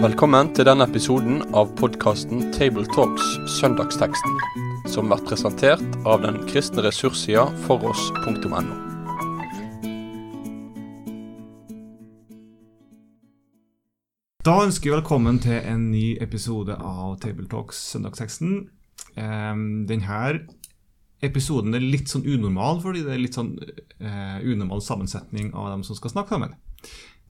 Velkommen til denne episoden av podkasten Tabletalks Søndagsteksten, som blir presentert av den kristne ressurssida foross.no. Da ønsker vi velkommen til en ny episode av Tabletalks Søndagsteksten. Ehm, denne episoden er litt sånn unormal, fordi det er litt sånn uh, unormal sammensetning av dem som skal snakke sammen.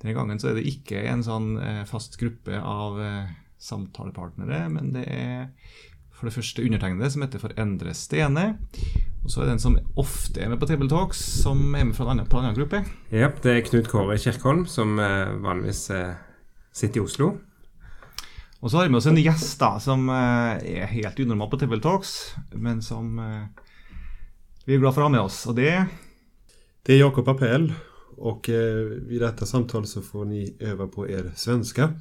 Denne gangen så er det ikke en sånn uh, fast gruppe av uh, samtalepartnere, men det er for det første undertegnede, som heter for Endre Stene. Og så er det den som ofte er med på Tabletalks, som er med fra en annen, på en annen gruppe. Ja, det er Knut Kåre Kirkholm, som vanligvis sitter i Oslo. Og så har vi med oss en gjest da, som er helt unormal på Tabletalks, men som är glada för att ha med oss och det Det är Jakob Appell och eh, vid detta samtal så får ni öva på er svenska.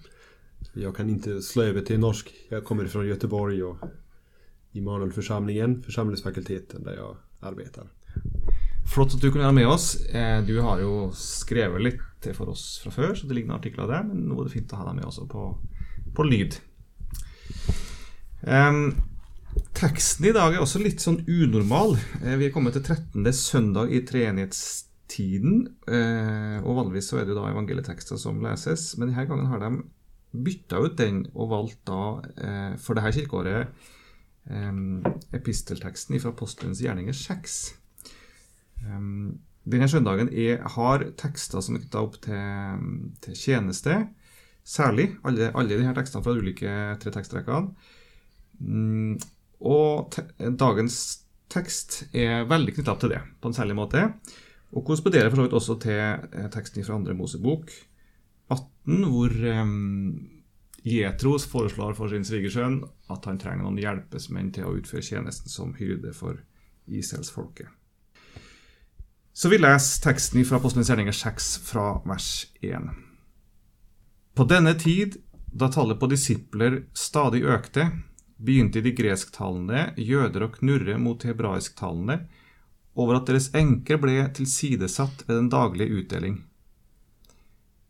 Jag kan inte slå över till norsk. Jag kommer från Göteborg och Immanuelförsamlingen, församlingsfakulteten där jag arbetar. Flott at du kunne være med oss. Eh, du har jo skrevet litt for oss fra før, så det ligger noen artikler der, men nå er det fint å ha deg med også på, på lyd. Um, Teksten i dag er også litt sånn unormal. Eh, vi er kommet til 13. søndag i treenighetstiden. Eh, og vanligvis så er det jo da evangelietekster som leses, men denne gangen har de bytta ut den og valgt da eh, for dette kirkeåret epistelteksten fra Apostelens gjerninger 6. Denne søndagen er, har tekster som er knytta opp til, til, tjeneste, særlig. Alle, alle disse tekstene fra de ulike tre tekstrekkene. Mm, Og te dagens tekst er veldig knytta til det på en særlig måte. Og korresponderer for så vidt også til eh, teksten fra andre Mosebok 18, hvor um, foreslår for sin svigersønn at han trenger noen hjelpesmenn til å utføre tjenesten som hyrde for Israelsfolket. Så vi leser teksten fra Apostelens gjerninger 6 fra vers 1. På denne tid, da tallet på disipler stadig økte, begynte de gresktalende jøder å knurre mot hebraisktalende over at deres enker ble tilsidesatt ved den daglige utdeling.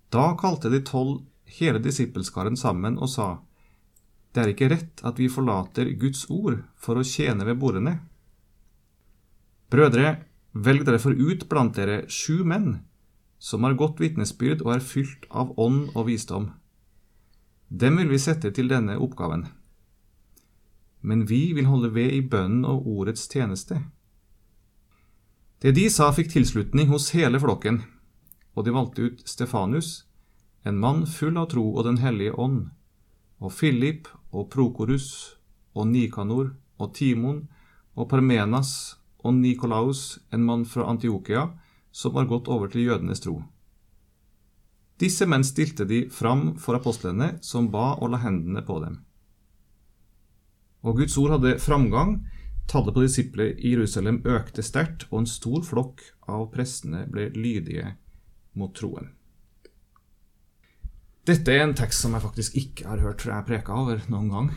Da kalte de tolv hele disippelskaren sammen og sa, Det er ikke rett at vi forlater Guds ord for å tjene ved bordene. Brødre, velg derfor ut blant dere sju menn som har godt vitnesbyrd og er fylt av ånd og visdom. Dem vil vi sette til denne oppgaven men vi vil holde ved i bønnen og ordets tjeneste. Det de sa, fikk tilslutning hos hele flokken, og de valgte ut Stefanus, en mann full av tro og Den hellige ånd, og Philip og Prokorus og Nikanor og Timon og Parmenas og Nikolaus, en mann fra Antiokia, som var gått over til jødenes tro. Disse menn stilte de fram for apostlene, som ba og la hendene på dem. Og Guds ord hadde framgang. Tallet på disipler i Jerusalem økte sterkt, og en stor flokk av prestene ble lydige mot troen. Dette er en tekst som jeg faktisk ikke har hørt jeg preka over noen gang.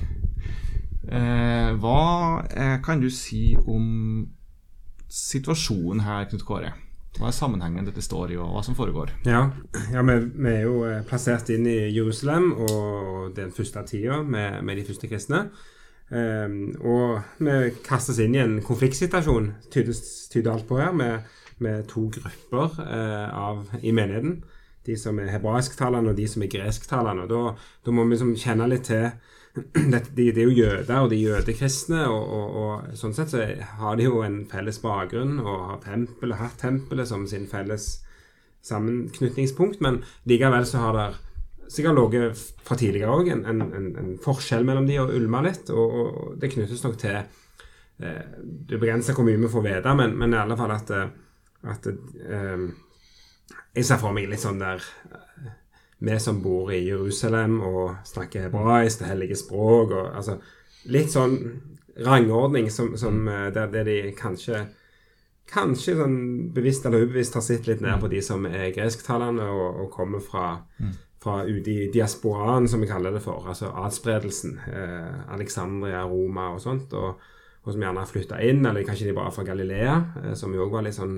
Eh, hva eh, kan du si om situasjonen her, Knut Kåre? Hva er sammenhengen dette står i, og hva som foregår? Ja, ja vi, vi, er jo eh, plassert inn i Jerusalem og den første tida med, med de første kristne. Ehm, um, og vi kastes inn i en konfliktsituasjon, tyder, alt på her, med, med to grupper eh, av, i menigheten. De som er hebraisktalende og de som er gresktalende. Da, da må vi liksom kjenne litt til det, de, de, er jo jøder, og de er jødekristne. Og, og, og, sånn sett så har de jo en felles bakgrunn og har tempelet, hatt tempelet som sin felles sammenknytningspunkt. Men likevel så har det sikkert ligget fra tidligere òg, en, en, en, forskjell mellom de og ulma litt. Og, og, det knyttes nok til eh, Det begrenser hvor mye vi får vite, men, men, i alle fall at, eh, at eh, Jeg ser for meg litt sånn der eh, Vi som bor i Jerusalem og snakker hebraisk, det hellige språk og altså Litt sånn rangordning som, som eh, der, der de kanskje kanskje sånn bevisst eller ubevisst har sett litt ned på de som er gresktalende og, og kommer fra, mm fra ute i diasporaen, som vi kaller det for. Altså adspredelsen. Eh, Alexandria, Roma og sånt. Og, og som gjerne har flytta inn, eller kanskje de bare fra Galilea, eh, som jo òg var litt sånn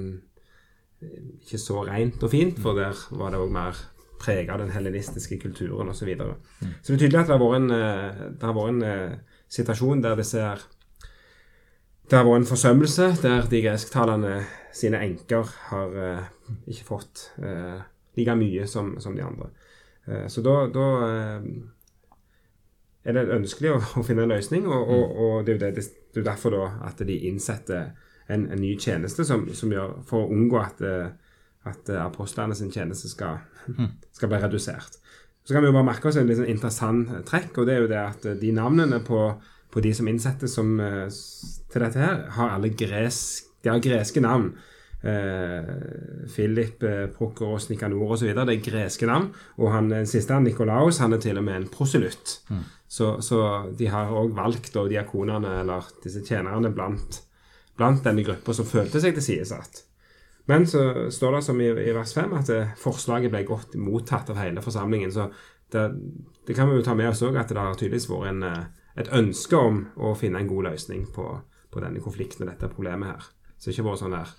ikke så rent og fint, for der var det òg mer preget av den helenistiske kulturen osv. Så, videre. så det er tydelig at det har vært en, eh, det har vært en eh, situasjon der det ser det har vært en forsømmelse der de gresktalende sine enker har eh, ikke fått eh, like mye som, som de andre. Eh, så da, da eh, er det ønskelig å, å, finne en løsning, og, og, og det, er det, det, er derfor da at de innsetter en, en ny tjeneste som, som, gjør, for å unngå at, eh, at apostlene sin tjeneste skal, skal, bli redusert. Så kan vi jo bare merke oss en litt interessant trekk, og det er jo det at de navnene på, på de som innsettes som, til dette her, har alle gresk, de har greske navn eh, Philip, eh, Prokoros, Nikanor osv. Det er greske navn. Og han den siste, Nikolaus, han er til og med en proselytt. Mm. Så, så, de har òg valgt da, diakonene, eller disse tjenerne, blant, blant denne gruppa som følte seg tilsidesatt. Men så står det som i, i vers 5 at eh, forslaget ble godt mottatt av hele forsamlingen. Så det, det kan vi jo ta med oss òg, at det har tydeligvis vært en, eh, et ønske om å finne en god løsning på, på denne konflikten og dette problemet her. Så det har ikke vært sånn der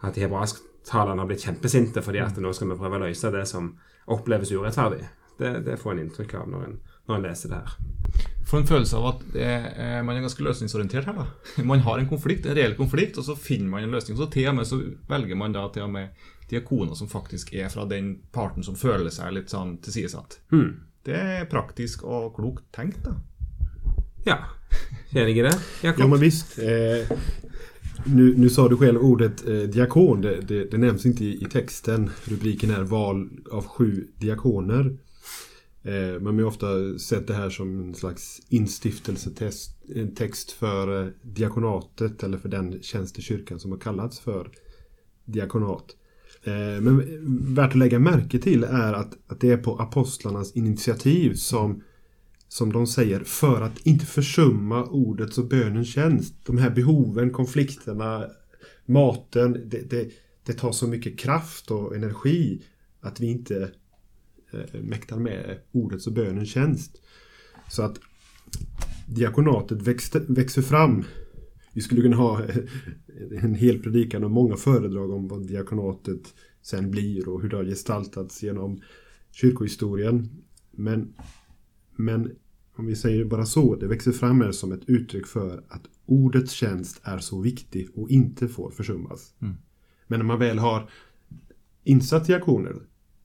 at de hebraisktalerne har blitt kjempesinte fordi at nå skal vi prøve å løse det som oppleves urettferdig. Det, det får en inntrykk av når en, når en leser det her. Får en følelse av at eh, man er ganske løsningsorientert her. da. Man har en konflikt, en reell konflikt, og så finner man en løsning. Så til og med så velger man da til og med diakoner som faktisk er fra den parten som føler seg litt sånn tilsidesatt. Mm. Det er praktisk og klokt tenkt, da. Ja. Enig i det? Jakob? Ja, men visst. Eh, nu, nu sa du själv ordet eh, diakon. Det, det, det, nämns inte i, i, texten. Rubriken är val av sju diakoner. Eh, man har ofta sett det här som en slags instiftelsetest. En text för eh, diakonatet eller för den tjänst i kyrkan som har kallats för diakonat. Eh, men värt att lägga märke till är att, att det är på apostlarnas initiativ som som de säger, för att inte försumma ordets och bönens tjänst. De här behoven, konflikterna, maten, det, det, det tar så mycket kraft och energi att vi inte eh, mäktar med ordets och bönens tjänst. Så att diakonatet växte, växer fram. Vi skulle kunna ha eh, en hel predikan och många föredrag om vad diakonatet sen blir och hur det har gestaltats genom kyrkohistorien. Men men om vi säger bara så, det växer fram här som ett uttryck för att ordets tjänst är så viktig och inte får försummas. Mm. Men när man väl har insatt diakoner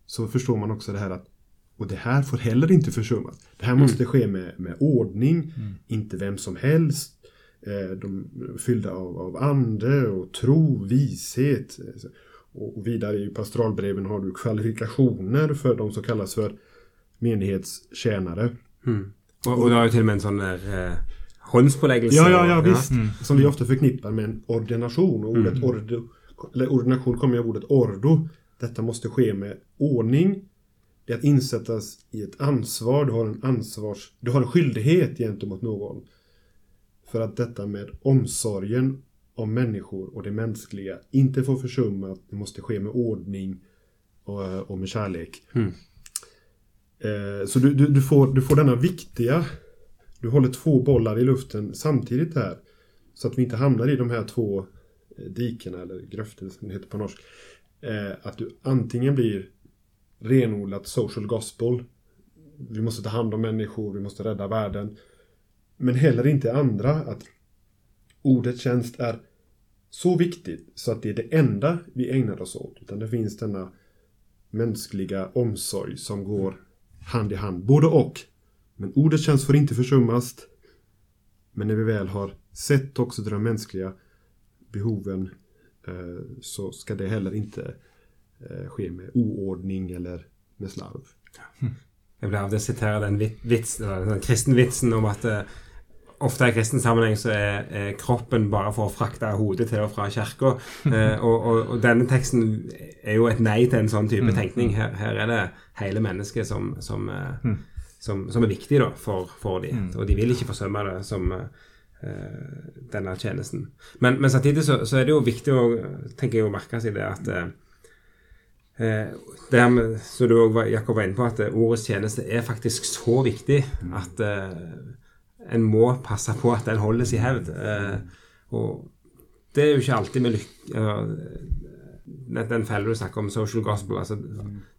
så förstår man också det här att och det här får heller inte försummas. Det här måste mm. ske med, med ordning, mm. inte vem som helst. Eh, de fyllda av, av ande och tro, vishet. Och vidare i pastoralbreven har du kvalifikationer för de som kallas för menighetstjänare. Mm. Och, och du har ju till och med en sån där eh, håndspåläggelse. Ja, ja, ja, visst. Mm. Som vi ofta förknippar med en ordination. Och ordet mm. ordo, eller ordination kommer av ordet ordo. Detta måste ske med ordning. Det är att insättas i ett ansvar. Du har en ansvars... Du har en skyldighet gentemot någon. För att detta med omsorgen om människor och det mänskliga inte får försummas. Det måste ske med ordning och, och med kärlek. Mm. Eh, så du, du, du, får, du får denna viktiga... Du håller två bollar i luften samtidigt här. Så att vi inte hamnar i de här två eh, dikena, eller gröften som det heter på norsk. Eh, att du antingen blir renodlat social gospel. Vi måste ta hand om människor, vi måste rädda världen. Men heller inte andra. Att ordet tjänst är så viktigt så att det är det enda vi ägnar oss åt. Utan det finns denna mänskliga omsorg som går hand i hand. Både och. Men ordets tjänst får inte försummas. Men när vi väl har sett också de mänskliga behoven eh, så ska det heller inte eh, ske med oordning eller med slarv. Hm. Jag blev av det citera den, vits, den kristen vitsen om att eh, ofte i kristen sammenheng så er, er, kroppen bare for å frakte hodet til og fra kirka. Eh, og, og, og, denne teksten er jo et nei til en sånn type mm. tenkning. Her, her er det hele mennesket som, som, eh, mm. som, som er viktig da, for, for dem. Mm. Og de vil ikke forsømme det som uh, denne tjenesten. Men, men samtidig så, så, er det jo viktig å tenker jeg, å merke seg det at uh, det her med, så du Jakob var inne på, at ordets tjeneste er faktisk så viktig at uh, en må passe på at den holdes i hevd. Eh, og det er jo ikke alltid med lykke den, den fellen du snakker om, social gospel altså,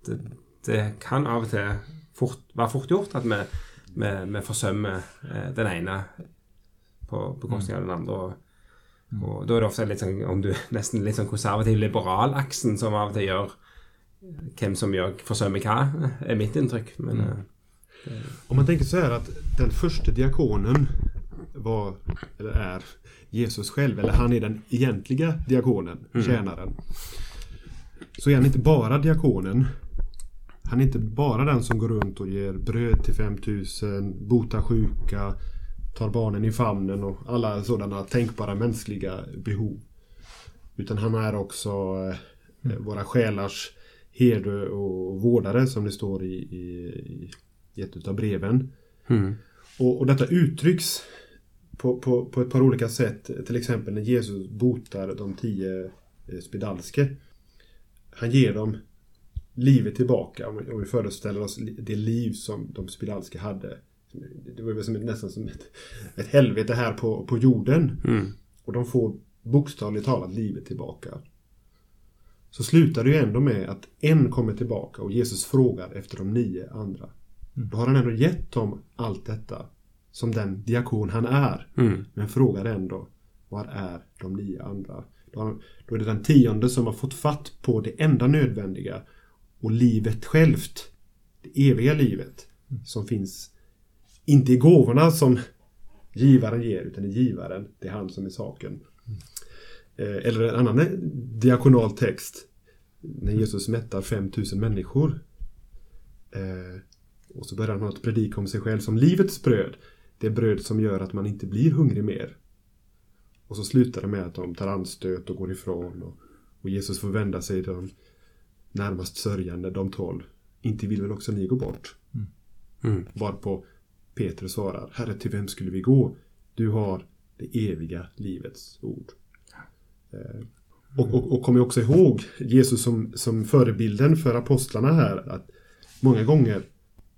det, det kan av og til fort, være fort gjort at vi, vi, vi forsømmer eh, den ene på bekostning av den andre. og og da er det ofte litt sånn, om du nesten litt sånn konservativ-liberal-aksen som av og til gjør hvem som gjør forsømmer hva, er mitt inntrykk. Men eh, om man tänker så här att den första diakonen var, eller är, Jesus själv. Eller han är den egentliga diakonen, tjänaren. Så är han inte bara diakonen. Han är inte bara den som går runt och ger bröd till 5000, botar sjuka, tar barnen i famnen och alla sådana tänkbara mänskliga behov. Utan han är också eh, våra själars herde och vårdare som det står i, i, i ett av breven. Och, och detta uttrycks på, på, på ett par olika sätt. Till exempel när Jesus botar de tio eh, spedalske. Han ger dem livet tillbaka. Om vi, om vi föreställer oss det liv som de spedalske hade. Det var som ett, nästan som ett, ett helvete här på, på jorden. Och de får bokstavligt talat livet tillbaka. Så slutar det ju ändå med att en kommer tillbaka och Jesus frågar efter de nio andra. Då har han ändå gett dem allt detta som den diakon han är. Men frågar ändå, var är de nio andra? Då, då är det den tionde som har fått fatt på det enda nödvändiga och livet självt. Det eviga livet som finns inte i gåvorna som givaren ger utan i givaren. Det är han som är saken. Eh, Eller en annan eh, diakonal text. När Jesus mättar 5000 människor. Eh, Och så börjar han att predika om sig själv som livets bröd. Det bröd som gör att man inte blir hungrig mer. Och så slutar det med att de tar anstöt och går ifrån. Och, och Jesus får vända sig till de närmast sörjande, de tolv. Inte vill väl också ni gå bort? Varpå Petrus svarar, Herre till vem skulle vi gå? Du har det eviga livets ord. Eh, Och, och, och kom också ihåg Jesus som, som förebilden för apostlarna här. Att många gånger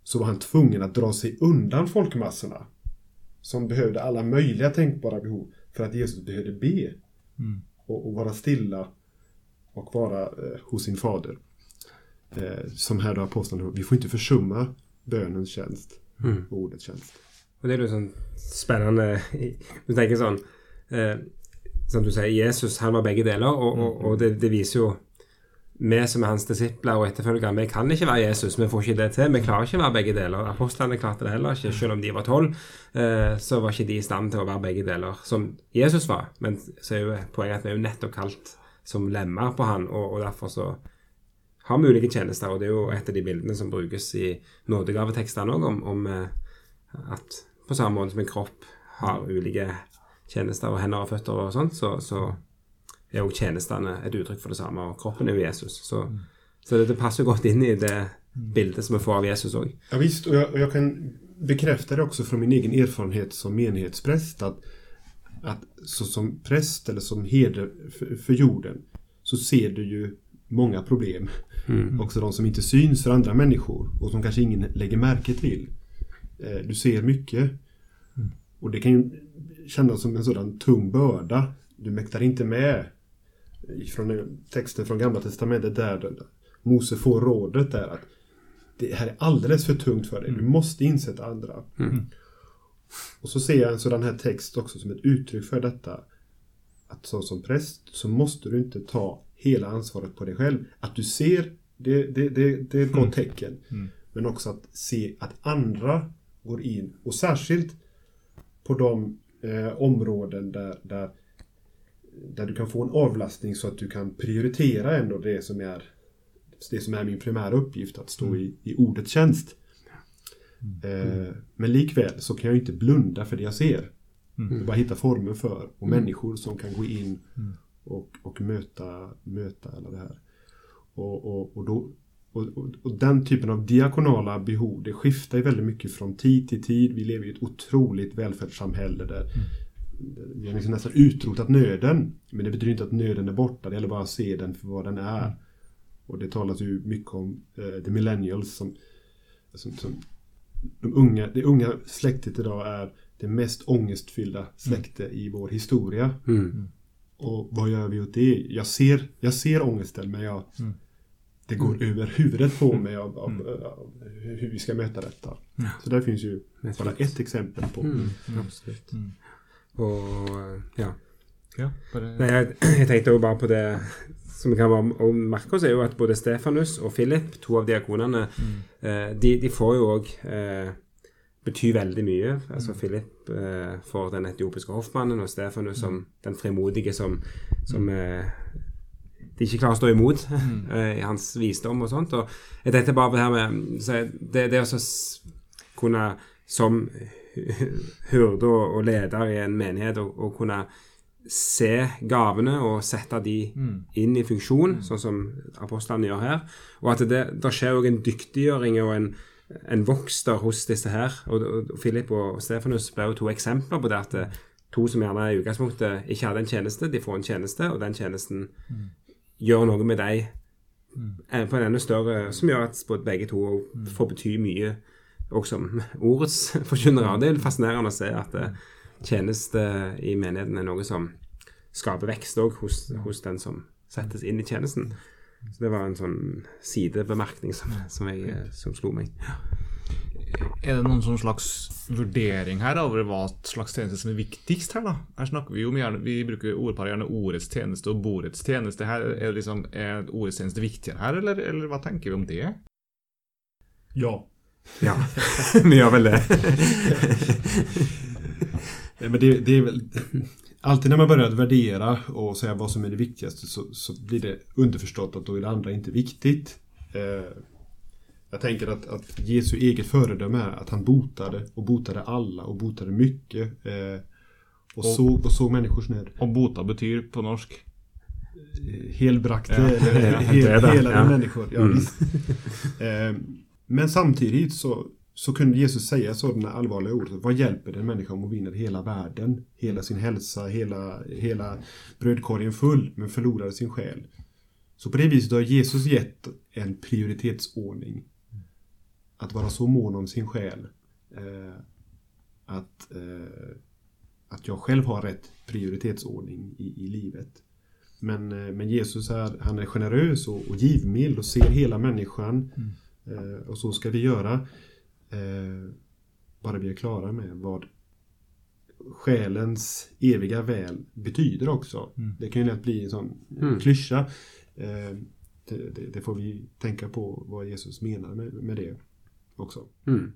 så var han tvungen att dra sig undan folkmassorna. Som behövde alla möjliga tänkbara behov. För att Jesus behövde be. Och, och vara stilla. Och vara eh, hos sin fader. Eh, som här då apostlarna, vi får inte försumma bönens tjänst. Och ordets tjänst. Og det jo sånn spennende Du tenker sånn eh, Som du sier, Jesus han var begge deler, og, og, og det, det viser jo vi som er hans disipler og etterfølgere, vi kan ikke være Jesus. Vi får ikke det til. Vi klarer ikke å være begge deler. Apostlene klarte det heller ikke. Selv om de var tolv, eh, så var ikke de i stand til å være begge deler, som Jesus var. Men så er jo poenget at vi er jo nettopp kalt som lemmer på han, og, og derfor så har vi ulike tjenester, og det er jo et av de bildene som brukes i nådegavetekstene òg, om, om eh, at på samme måte som en kropp har ulike tjenester og hender og føtter og sånt, så, så er jo tjenestene et uttrykk for det samme, og kroppen er jo Jesus. Så, så det, det passer godt inn i det bildet som vi får av Jesus òg. Ja, visst, och jag, och jag kan bekräfta det också från min egen erfarenhet som menighetspräst. Att, att så som präst eller som herde för, för jorden så ser du ju många problem. Också de som inte syns för andra människor och som kanske ingen lägger märke till. Eh, Du ser mycket. Och det kan ju kännas som en sådan tung börda. Du mäktar inte med. Från texten från Gamla Testamentet där Mose får rådet där att det här är alldeles för tungt för dig. Du måste insätta andra. Och så ser jag en sådan här text också som ett uttryck för detta. Att så som präst så måste du inte ta hela ansvaret på dig själv. Att du ser, det, det, det, det är ett gott tecken. Men också att se att andra går in. Och särskilt på de eh, områden där, där, där du kan få en avlastning så att du kan prioritera ändå det som är det som är min primära uppgift, att stå i, i ordets tjänst. Eh, men likväl så kan jag inte blunda för det jag ser. Och bara hitta former för och människor som kan gå in och, och möta, möta alla det här. Och, och, och, då, och, och, och den typen av diakonala behov, det skiftar ju väldigt mycket från tid till tid. Vi lever i ett otroligt välfärdssamhälle där vi har liksom nästan utrotat nöden. Men det betyder inte att nöden är borta, det gäller bara att se den för vad den är. Och det talas ju mycket om eh, the millennials som, som, som de unga, det unga släktet idag är det mest ångestfyllda släkte i vår historia. Och vad gör vi åt det? Jag ser, jag ser ångesten men jag, Mm. det går över huvudet på mig av, av, av hur vi ska möta detta. Så där finns ju bara ett exempel på. Mm. Mm. Og ja. Ja, bare Nei, jeg, jeg tenkte jo bare på det som vi kan å merke oss, er jo at både Stefanus og Philip, to av diakonene, eh, de, de får jo òg eh, bety veldig mye. Altså Philip eh, for den etiopiske hoffmannen, og Stefanus som den frimodige som, som eh, de ikke klarer å stå imot eh, i hans visdom og sånt. Og jeg tenkte bare på det her med det, det å så s- kunne som hyrde og, leder i en menighet og, og kunne se gavene og sette de inn i funksjon, sånn som apostlene gjør her. Og at det, der skjer òg en dyktiggjøring og en, en vokst der hos disse her. Og, og Philip og Stefanus ble jo to eksempler på det at eh, to som gjerne i utgangspunktet ikke hadde en tjeneste, de får en tjeneste, og den tjenesten gjør noe med deg. Eh, på en enda større Som gjør at begge to får bety mye også som ordets forkynnere. Det er fascinerende å se at eh, tjeneste i menigheten er noe som skaper vekst òg hos, hos den som settes inn i tjenesten. Så det var en sånn sidebemerkning som, som, jeg, eh, som slo meg. Er det noen sånn slags vurdering her over hva slags tjeneste som er viktigst her, da? Her snakker vi jo om gjerne, vi bruker ordparet gjerne ordets tjeneste og bordets tjeneste. Her er, det liksom, er ordets tjeneste viktigere her, eller, eller hva tenker vi om det? Ja. Ja, vi gjør vel det. Nej, Men det, det är väl... Alltid när man börjar att värdera och säga vad som är det viktigaste så, så blir det underförstått att då är det andra inte viktigt. Eh, jag tänker att, att Jesu eget föredöme är att han botade och botade alla och botade mycket. Eh, och, såg, och såg människors nöd. Og bota betyr på norsk Eh, Helbrakte, Ja. eller Ja, hel, helade Ja. människor. Ja, Mm. visst. Eh, men samtidigt så, så kunde Jesus säga sådana allvarliga ord. Vad hjälper det en människa om hon vinner hela världen? Hela sin hälsa, hela, hela brödkorgen full, men förlorar sin själ. Så på det viset har Jesus gett en prioritetsordning. Att vara så mån om sin själ. Eh, att, eh, att jag själv har rätt prioritetsordning i, i livet. Men, eh, men Jesus är, han är generös och, och givmild och ser hela människan. Mm. Eh, och så ska vi göra. Eh, bara vi är klara med vad själens eviga väl betyder också. Det kan ju lätt bli en sån Mm. klyscha. Eh, det, det, det får vi tänka på vad Jesus menar med, med det också. Mm.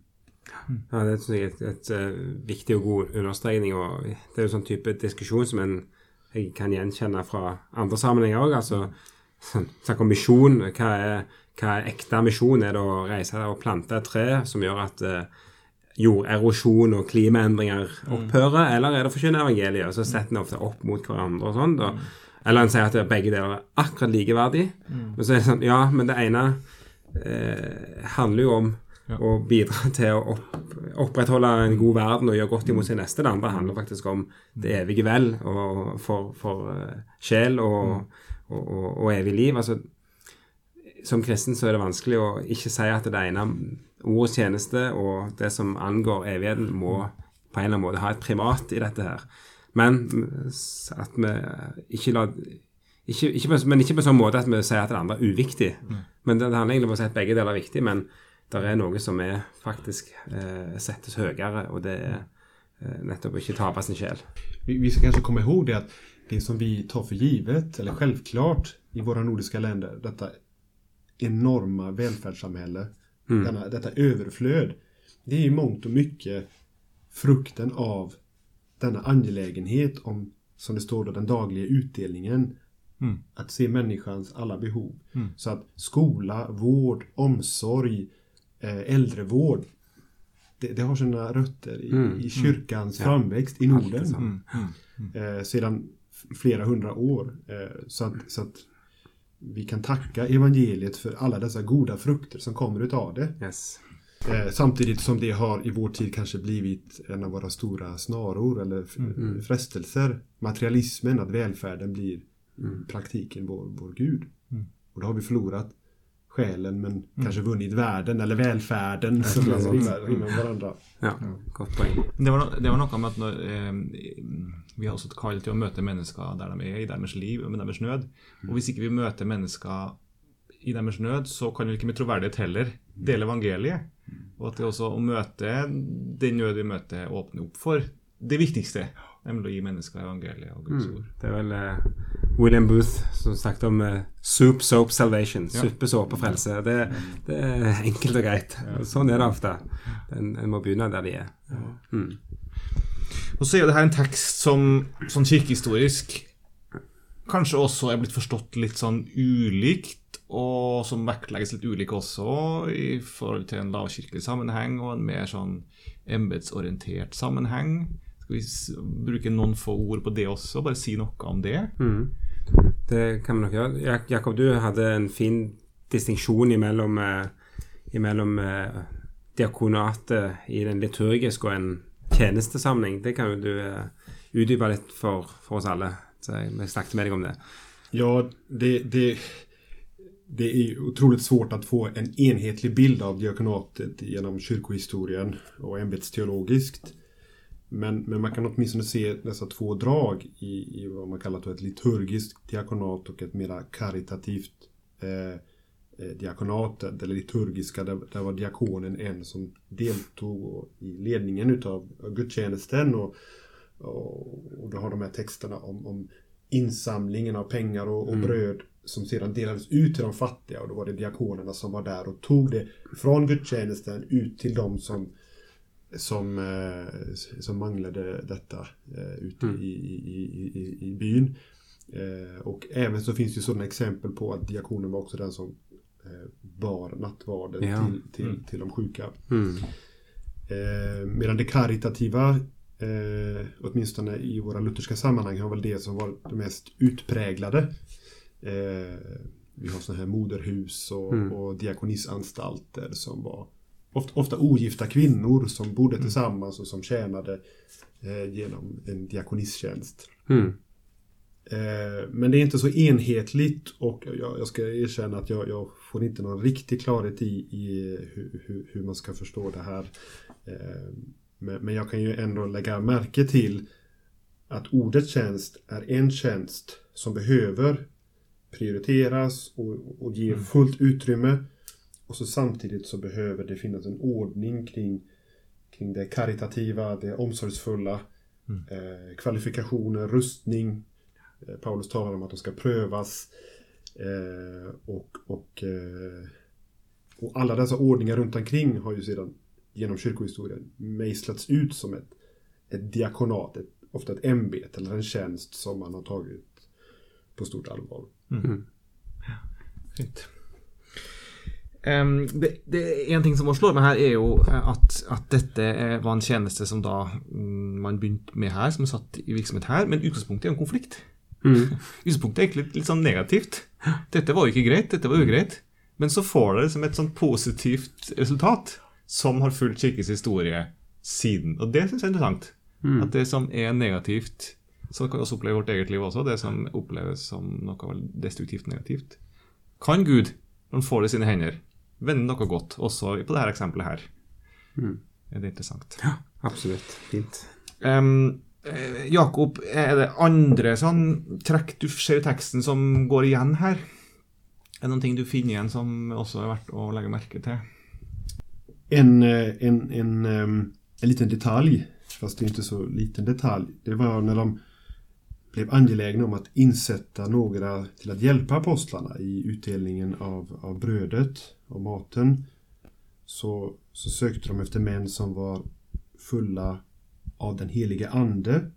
Ja, det jeg er et, et, eh, viktig og god understrekning. og Det er jo sånn type diskusjon som en jeg kan gjenkjenne fra andre sammenhenger òg. Altså, snakk om misjon. Hva er, hva er ekte misjon? Er det å reise og plante et tre som gjør at eh, jorderosjon og klimaendringer opphører, eller er det å forkynne evangeliet? Og så setter en ofte opp mot hverandre og sånn. da. Eller en sier at begge deler er akkurat likeverdig. Men så er det sånn, ja, men det ene eh, handler jo om Ja. å bidra til å opp, opprettholde en god verden og gjøre godt imot sin neste. Det andre handler faktisk om det evige vel og for, for eh, sjel og, og, og, og evig liv. Altså, som kristen så er det vanskelig å ikke si at det ene ordets tjeneste og det som angår evigheten, må på en eller annen måte ha et primat i dette her. Men at vi ikke lar ikke, ikke på, Men ikke på sånn måte at vi sier at det andre er uviktig. Men det, det handler egentlig om å si at begge deler er viktig, men det er noe som er faktisk eh, settes høyere, og det er eh, nettopp å ikke tape sin sjel. Vi, vi ska kanske komma ihåg det att det som vi tar för givet, eller självklart i våra nordiska länder, detta enorma välfärdssamhälle, denna, detta överflöd, det är i mångt och mycket frukten av denna angelägenhet om, som det står då, den dagliga utdelningen. Mm. Att se människans alla behov. Mm. Så att skola, vård, omsorg, eh, äldrevård, det, det har sina rötter i, Mm. i kyrkans Ja. framväxt i Norden. Mm. Mm. eh, sedan flera hundra år. Eh, så, att, så att vi kan tacka evangeliet för alla dessa goda frukter som kommer utav det. Yes. Eh, samtidigt som det har i vår tid kanske blivit en av våra stora snaror eller f- Mm. frestelser. Materialismen, att välfärden blir Mm. praktiken vår, vår Gud. Mm. Och då har vi förlorat själen men kanske vunnit världen eller välfärden som rimmar, rimmar varandra. Ja, godt poeng. Det var, det var noe med at når, eh, vi har også kalt til å møte mennesker der de er, i deres liv og med deres nød. Og hvis ikke vi møter mennesker i deres nød, så kan vi ikke med troverdighet heller dele evangeliet. Og at det også å møte den nød vi møter, åpner opp for det viktigste. Nemlig å gi mennesker evangeliet og Guds ord. Det er vel eh, William Booth som snakket om eh, soup, soap, salvation. Ja. Suppe, såpe, frelse. Det, det er enkelt og greit. Sånn er det ofte. En, en må begynne der de er. Mm. Og så er det her en tekst som sånn kirkehistorisk kanskje også er blitt forstått litt sånn ulikt, og som vektlegges litt ulik også i forhold til en lavkirkelig sammenheng og en mer sånn embetsorientert sammenheng. Skal vi bruke noen få ord på det også? Bare si noe om det? Mm. Det kan man nok gjøre. Jak- Jakob, du hadde en fin distinksjon imellom, eh, imellom eh, diakonatet eh, i den liturgiske og en tjänstesamling. Det kan jo du eh, utdype litt for, for oss alle. Så jeg snakket med deg om det. Ja, det, det, det är otroligt svårt att få en enhetlig bild av diakonatet genom kyrkohistorien och ämbetsteologiskt. Men, men man kan åtminstone se dessa två drag i, i vad man kallar ett liturgiskt diakonat och ett mera karitativt eh, eh, diakonat. Det liturgiska, där, där var diakonen en som deltog i ledningen utav gudstjänsten. Och, och, och då har de här texterna om, om insamlingen av pengar och, och bröd som sedan delades ut till de fattiga och då var det diakonerna som var där och tog det från gudstjänsten ut till de som som, eh, som manglade detta eh, ute i, i, i, i, i byn. Eh, och även så finns det sådana exempel på att diakonen var också den som bar nattvarden Ja. till, till, till de sjuka. Mm. Medan det karitativa, åtminstone i våra lutherska sammanhang, har väl det som var det mest utpräglade. Vi har sådana här moderhus och, Mm. och diakonisanstalter som var ofta, ofta ogifta kvinnor som bodde tillsammans och som tjänade eh, genom en diakonistjänst. Mm. Eh, Men det är inte så enhetligt och jag, jag ska erkänna att jag, jag får inte någon riktig klarhet i, i hur, hur, hur man ska förstå det här. Eh, Men, men jag kan ju ändå lägga märke till att ordet tjänst är en tjänst som behöver prioriteras och, och ge fullt utrymme. Och så samtidigt så behöver det finnas en ordning kring, kring det karitativa, det omsorgsfulla, eh, kvalifikationer, rustning, Eh, Paulus talar om att de ska prövas. Eh, och, och, eh, och alla dessa ordningar runt omkring har ju sedan genom kyrkohistorien mejslats ut som ett, ett diakonat, ett, ofta ett ämbete eller en tjänst som man har tagit på stort allvar. Fint. Em, det, det En ting som slår meg her, er jo at, at dette var en tjeneste som da mm, man begynte med her, som satt i virksomhet her, men utgangspunktet er jo en konflikt. Mm. Utgangspunktet er egentlig litt, litt sånn negativt. Dette var jo ikke greit, dette var ugreit. Men så får det liksom et sånn positivt resultat som har fulgt kirkens historie siden. Og det syns jeg er interessant. At det som er negativt, så kan også oppleve vårt eget liv også, det som oppleves som noe destruktivt negativt, kan Gud, når han får det i sine hender, vende noe godt, også på dette eksempelet her. Er det interessant. Ja, absolutt. Fint. Eh, Jakob, er det andre sånn trekk du ser i teksten som går igjen her? Er det noen ting du finner igjen som også er verdt å legge merke til? En, eh, en, en, ehm, en liten detalj, fast det är inte så liten detalj, det var när de blev angelägna om att insätta några till att hjälpa apostlarna i utdelningen av, av brödet och maten. Så, så sökte de efter män som var fulla av den helige ande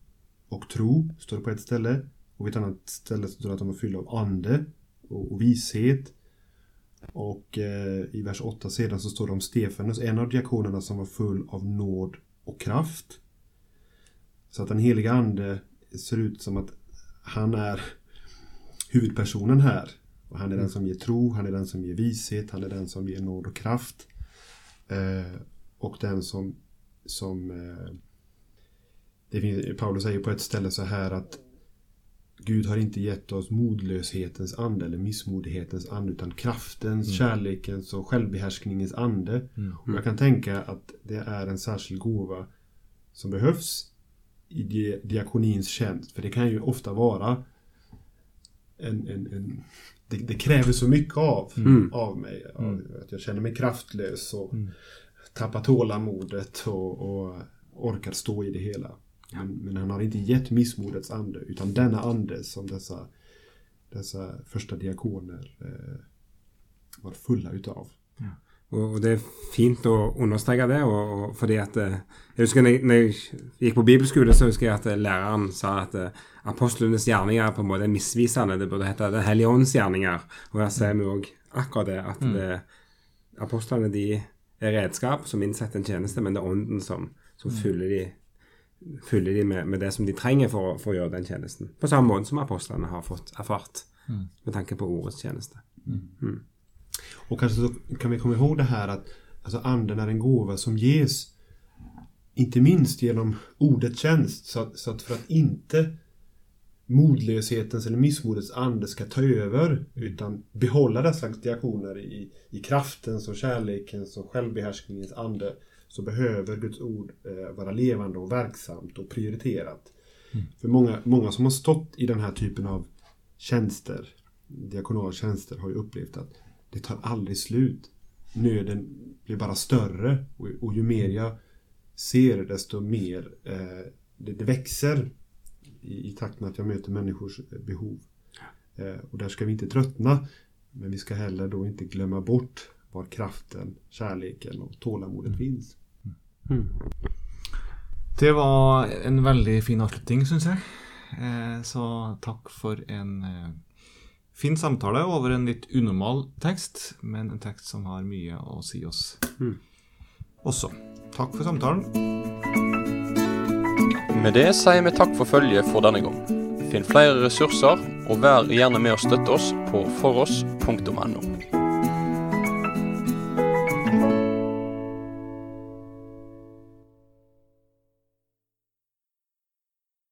och tro, står det på ett ställe. Och vid ett annat ställe står det att de var fyllda av ande och, och vishet. Och eh, i vers 8 sedan så står det om Stefanus, en av diakonerna som var full av nåd och kraft. Så att den heliga ande ser ut som att han är huvudpersonen här. Och han är den som ger tro, han är den som ger vishet, han är den som ger nåd och kraft. Eh, och den som, som eh, det finns, Paulus säger på ett ställe så här att Gud har inte gett oss modlöshetens ande eller missmodighetens ande utan kraftens, kärlekens och självbehärskningens ande. Och jag kan tänka att det är en särskild gåva som behövs i di- diakonins tjänst. För det kan ju ofta vara en, en, en det, det kräver så mycket av, av mig. Av, att jag känner mig kraftlös och tappar tålamodet och, och orkar stå i det hela. Men, men han har inte gett missmodets ande utan denna ande som dessa, dessa första diakoner eh, var fulla utav. Og, og det er fint å understreke det, og, og fordi at eh, Jeg husker når jeg, når jeg gikk på bibelskole, så husker jeg at eh, læreren sa at eh, apostlenes gjerninger på en måte er misvisende. Det burde hete Den hellige ånds gjerninger. Og her ser vi òg akkurat det, at det, apostlene de er redskap som innsetter en tjeneste, men det er ånden som, som fyller de fyller de med, med det som de trenger for, for å gjøre den tjenesten. På samme måte som apostlene har fått erfart med tanke på ordets tjeneste. Och kanske så kan vi komma ihåg det här att alltså anden är en gåva som ges inte minst genom ordets tjänst. Så att, så att för att inte modlöshetens eller missmodets ande ska ta över utan behålla dessa diakoner i, i kraftens och kärlekens och självbehärskningens ande så behöver Guds ord eh, vara levande och verksamt och prioriterat. För många, många som har stått i den här typen av tjänster, diakonala tjänster, har ju upplevt att det tar aldrig slut. Nöden blir bara större och, och ju mer jag ser desto mer eh, det, det växer i, i takt med att jag möter människors eh, behov. Eh, och där ska vi inte tröttna men vi ska heller då inte glömma bort var kraften, kärleken och tålamodet finns. Det var en veldig fin avslutning, syns jeg. Eh, så takk for en eh, fin samtale over en litt unormal tekst, men en tekst som har mye å si oss også. Takk for samtalen. Med det sier vi takk for følget for denne gang. Finn flere ressurser, og vær gjerne med å støtte oss på foross.no.